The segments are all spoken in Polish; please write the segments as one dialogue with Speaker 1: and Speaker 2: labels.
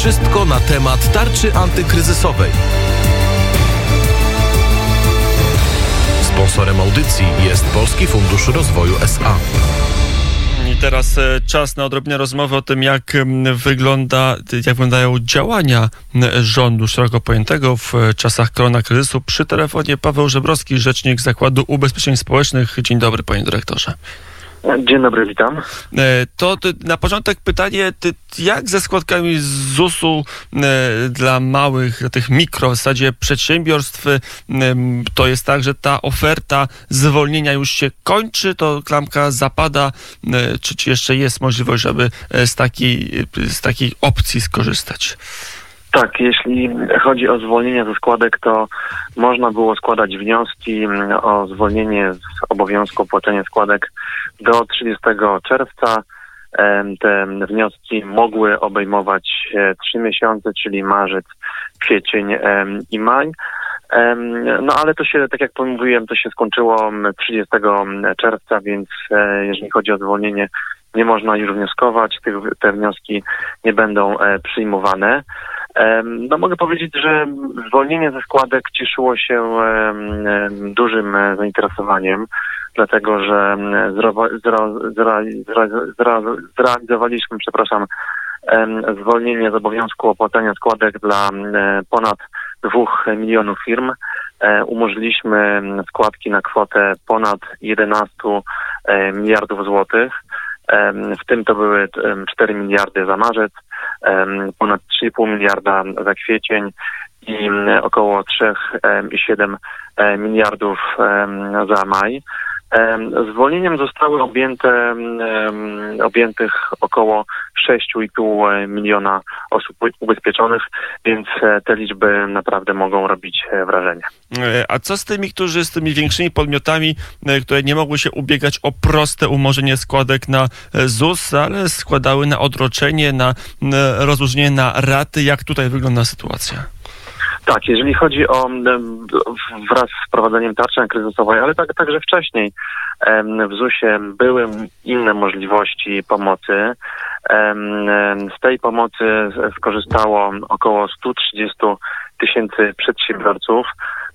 Speaker 1: Wszystko na temat tarczy antykryzysowej. Sponsorem audycji jest Polski Fundusz Rozwoju SA.
Speaker 2: I teraz e, czas na odrobinę rozmowy o tym, jak wygląda, jak wyglądają działania rządu szeroko pojętego w e, czasach koronakryzysu. Przy telefonie Paweł Żebrowski, rzecznik Zakładu Ubezpieczeń Społecznych. Dzień dobry, panie dyrektorze.
Speaker 3: Dzień dobry, witam.
Speaker 2: E, to na początek pytanie, jak ze składkami z ZUS-u e, dla małych, dla tych mikro w zasadzie przedsiębiorstw, e, to jest tak, że ta oferta zwolnienia już się kończy, to klamka zapada, czy, czy jeszcze jest możliwość, żeby z takiej, z takiej opcji skorzystać?
Speaker 3: Tak, jeśli chodzi o zwolnienie ze składek, to można było składać wnioski mm, o zwolnienie z obowiązku płacenia składek do 30 czerwca. Te wnioski mogły obejmować e, trzy miesiące, czyli marzec, kwiecień i maj. No ale to się, tak jak mówiłem, to się skończyło 30 czerwca, więc e, jeżeli chodzi o zwolnienie, nie można już wnioskować, te wnioski nie będą e, przyjmowane. No mogę powiedzieć, że zwolnienie ze składek cieszyło się dużym e, zainteresowaniem, dlatego że zrealizowaliśmy, przepraszam, zwolnienie z obowiązku opłacania składek dla ponad dwóch milionów firm. E, umożliwiliśmy składki na kwotę ponad 11 e, miliardów złotych. W tym to były 4 miliardy za marzec, ponad 3,5 miliarda za kwiecień i około 3,7 e, miliardów za maj. Zwolnieniem zostały objęte, objętych około 6,5 miliona osób ubezpieczonych, więc e, te liczby naprawdę mogą robić e, wrażenie.
Speaker 2: E, a co z tymi, którzy z tymi większymi podmiotami, które nie mogły się ubiegać o proste umorzenie składek na ZUS, ale składały na odroczenie, na rozłożenie na raty? Jak tutaj wygląda sytuacja?
Speaker 3: Tak, jeżeli chodzi o wraz z wprowadzeniem tarczy kryzysowej, ale tak, także wcześniej w ZUS-ie były inne możliwości pomocy. Z tej pomocy skorzystało około 130 tysięcy przedsiębiorców.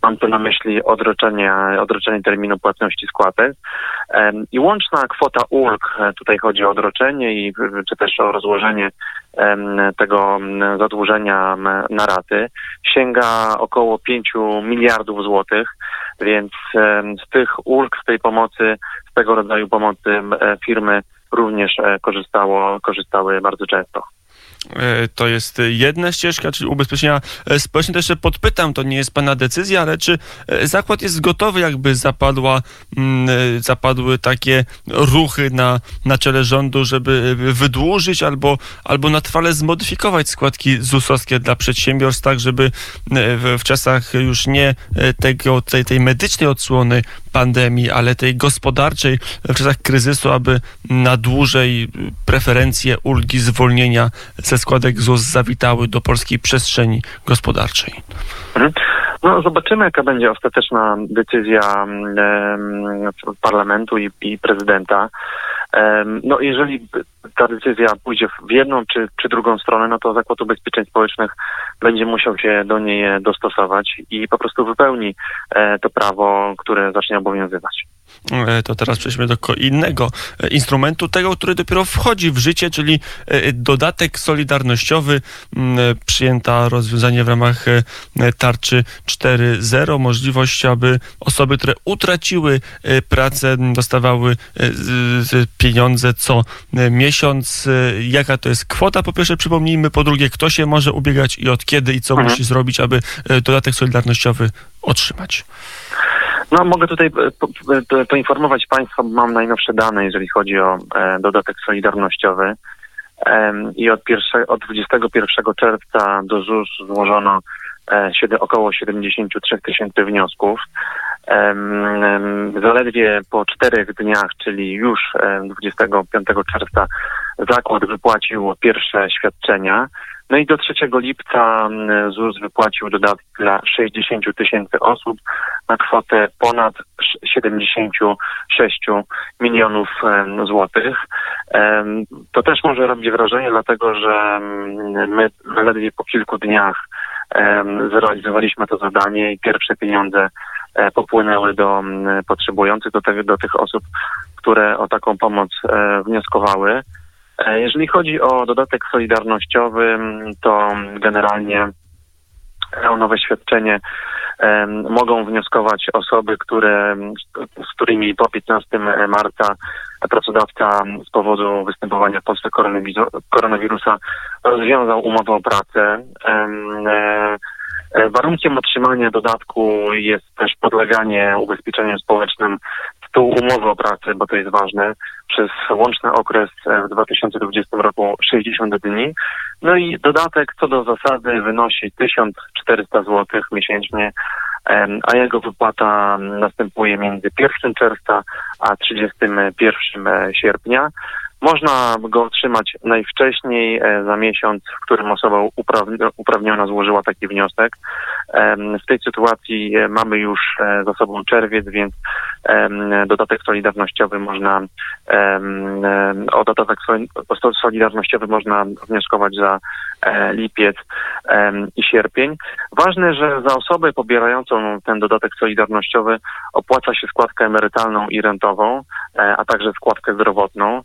Speaker 3: Mam tu na myśli odroczenie, odroczenie terminu płatności składek. I łączna kwota ulg, e, tutaj chodzi o odroczenie i czy też o rozłożenie tego zadłużenia na raty, sięga około 5 miliardów złotych, więc z tych ulg, z tej pomocy, z tego rodzaju pomocy firmy również e, korzystało, korzystały bardzo często.
Speaker 2: E, to jest jedna ścieżka, czyli ubezpieczenia e, społeczne. To jeszcze podpytam, to nie jest pana decyzja, ale czy e, zakład jest gotowy, jakby zapadła, mm, zapadły takie ruchy na, na czele rządu, żeby wydłużyć albo, albo na trwale zmodyfikować składki ZUS-owskie dla przedsiębiorstw, tak żeby w, w czasach już nie tego, tej, tej medycznej odsłony pandemii, ale tej gospodarczej w czasach kryzysu, aby na dłużej preferencje, ulgi, zwolnienia ze składek ZUS zawitały do polskiej przestrzeni gospodarczej.
Speaker 3: Mhm. No, zobaczymy, jaka będzie ostateczna decyzja um, parlamentu i, i prezydenta. No jeżeli ta decyzja pójdzie w jedną czy, czy drugą stronę, no to Zakład Ubezpieczeń Społecznych będzie musiał się do niej dostosować i po prostu wypełni e, to prawo, które zacznie obowiązywać.
Speaker 2: E, to teraz przejdźmy do innego e, instrumentu, tego, który dopiero wchodzi w życie, czyli dodatek solidarnościowy. Przyjęta rozwiązanie w ramach tarczy 4.0, możliwość, aby osoby, które utraciły pracę, dostawały pieniądze co miesiąc. Jaka to jest kwota? Po pierwsze, przypomnijmy, po drugie, kto się może ubiegać i od kiedy i co mhm. musi zrobić, aby dodatek solidarnościowy otrzymać.
Speaker 3: No, mogę tutaj e, poinformować Państwa, mam najnowsze dane, jeżeli chodzi o e, dodatek solidarnościowy. I od, pierwsze, od 21 czerwca do ZUS złożono e, około 73 tysięcy wniosków. Zaledwie po czterech dniach, czyli już 25 czerwca, zakład wypłacił pierwsze świadczenia. No i do 3 lipca ZUS wypłacił dodatki dla 60 tysięcy osób na kwotę ponad 76 milionów złotych. To też może robić wrażenie, dlatego że my ledwie po kilku dniach zrealizowaliśmy to zadanie i pierwsze pieniądze popłynęły do potrzebujących, do, te, do tych osób, które o taką pomoc e, wnioskowały. E, jeżeli chodzi o dodatek solidarnościowy, to generalnie o nowe świadczenie mogą wnioskować osoby, które, z którymi po 15 marca pracodawca z powodu występowania w Polsce koronawirusa rozwiązał umowę o pracę. E, e, warunkiem otrzymania dodatku jest też podleganie ubezpieczeniom społecznym tytułu umowy o pracę, bo to jest ważne, przez łączny okres w 2020 roku 60 dni. No i dodatek co do zasady wynosi 1400 zł miesięcznie, a jego wypłata następuje między 1 czerwca a 31 sierpnia. Można go otrzymać najwcześniej e, za miesiąc, w którym osoba uprawniona złożyła taki wniosek. W tej sytuacji e, mamy już e, za sobą czerwiec, więc dodatek solidarnościowy można o dodatek solidarnościowy można wnioskować za lipiec i sierpień. Ważne, że za osobę pobierającą ten dodatek solidarnościowy opłaca się składkę emerytalną i rentową, a także składkę zdrowotną.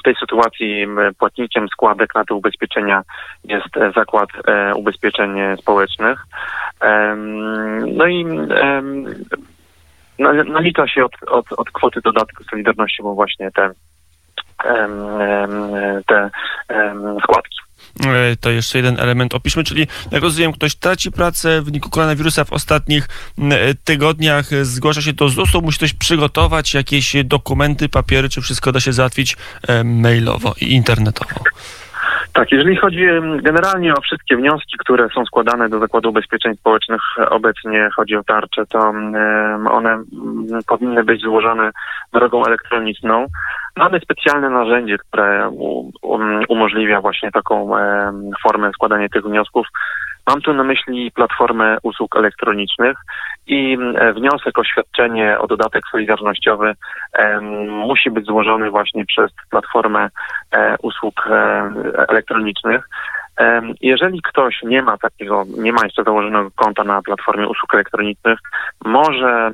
Speaker 3: W tej sytuacji płatnikiem składek na te ubezpieczenia jest e, Zakład e, Ubezpieczeń Społecznych. No i nalicza się od, od, od kwoty dodatku Solidarności, bo właśnie te, te składki.
Speaker 2: E, to jeszcze jeden element opiszmy, czyli jak rozumiem, ktoś traci pracę w wyniku koronawirusa w ostatnich tygodniach, zgłasza się do ZUS-u, musi coś przygotować, jakieś dokumenty, papiery, czy wszystko da się załatwić mailowo i internetowo?
Speaker 3: Tak, jeżeli chodzi generalnie o wszystkie wnioski, które są składane do Zakładu Ubezpieczeń Społecznych, obecnie chodzi o tarcze, to one powinny być złożone drogą elektroniczną. Mamy specjalne narzędzie, które umożliwia właśnie taką formę składania tych wniosków. Mam tu na myśli platformę usług elektronicznych i wniosek o świadczenie o dodatek solidarnościowy musi być złożony właśnie przez platformę e, usług e, elektronicznych. Jeżeli ktoś nie ma takiego, nie ma jeszcze założonego konta na platformie usług elektronicznych, może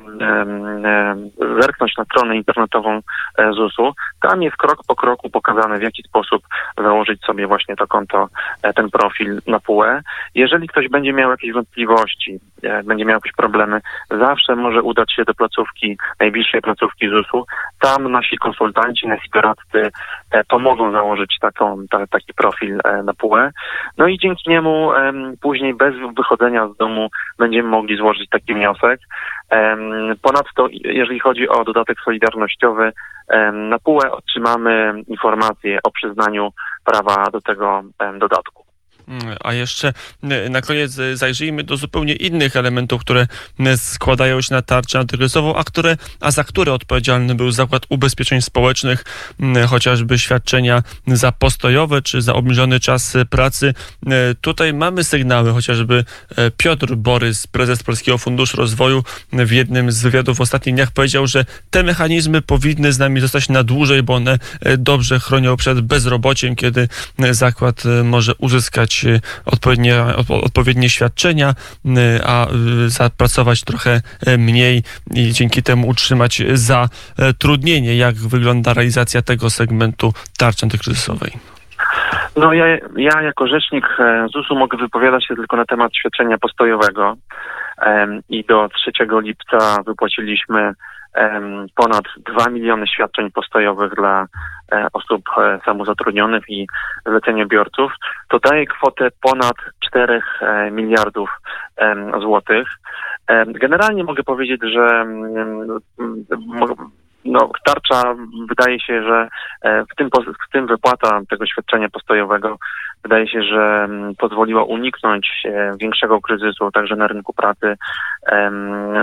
Speaker 3: zerknąć na stronę internetową e, ZUS-u. Tam jest krok po kroku pokazane, w jaki sposób założyć sobie właśnie to konto, e, ten profil na PUE. Jeżeli ktoś będzie miał jakieś wątpliwości, e, będzie miał jakieś problemy, zawsze może udać się do placówki, najbliższej placówki ZUS-u. Tam nasi konsultanci, nasi doradcy pomogą założyć taką, ta, taki profil na PUE. No i dzięki niemu później bez wychodzenia z domu będziemy mogli złożyć taki wniosek. Ponadto, jeżeli chodzi o dodatek solidarnościowy, na PUE otrzymamy informację o przyznaniu prawa do tego dodatku.
Speaker 2: A jeszcze y, na koniec y, zajrzyjmy do zupełnie innych elementów, które y, składają się na tarczę antykryzysową, a, które, a za które odpowiedzialny był Zakład Ubezpieczeń Społecznych, chociażby świadczenia za postojowe czy za obniżony czas pracy. Tutaj mamy sygnały, chociażby Piotr Borys, prezes Polskiego Funduszu Rozwoju, w jednym z wywiadów w ostatnich dniach powiedział, że te mechanizmy powinny z nami zostać na dłużej, bo one dobrze chronią przed bezrobociem, kiedy zakład może uzyskać Y, odpowiednie, odpowiednie świadczenia, y, a y, zapracować trochę mniej i dzięki temu utrzymać zatrudnienie. Jak wygląda realizacja tego segmentu tarczy antykryzysowej?
Speaker 3: No ja, ja jako rzecznik e, ZUS-u mogę wypowiadać się tylko na temat świadczenia postojowego i do 3 lipca wypłaciliśmy ponad 2 miliony świadczeń postojowych dla e, osób e, samozatrudnionych i zleceniobiorców. To daje kwotę ponad 4 e, miliardów złotych. Generalnie mogę powiedzieć, że no, tarcza wydaje się, że e, w tym, w tym wypłata tego świadczenia postojowego wydaje się, że mm, pozwoliła uniknąć e, większego kryzysu także na rynku pracy,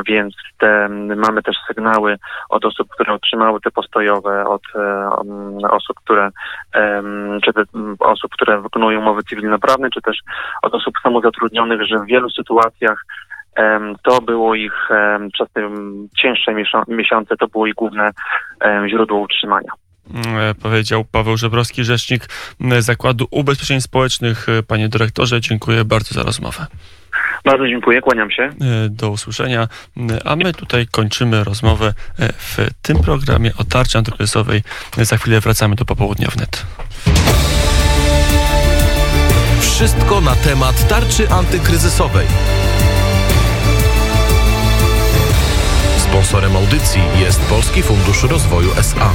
Speaker 3: więc te, mamy też sygnały od osób, które otrzymały te postojowe, od e, um, osób, które czy osób, które wykonują umowy cywilnoprawne, czy też od osób samozatrudnionych, że w wielu sytuacjach to było ich przez te cięższe miesiące, to było ich główne źródło utrzymania.
Speaker 2: E, Powiedział Paweł Żebrowski, rzecznik Zakładu Ubezpieczeń Społecznych. E, Panie dyrektorze, dziękuję bardzo za rozmowę.
Speaker 3: Bardzo dziękuję, kłaniam się.
Speaker 2: E, Do usłyszenia. M, A my tutaj kończymy rozmowę w tym programie o tarczy antykryzysowej. Za chwilę wracamy do popołudnia wnet.
Speaker 1: Wszystko na temat tarczy antykryzysowej. Sponsorem audycji jest Polski Fundusz Rozwoju SA.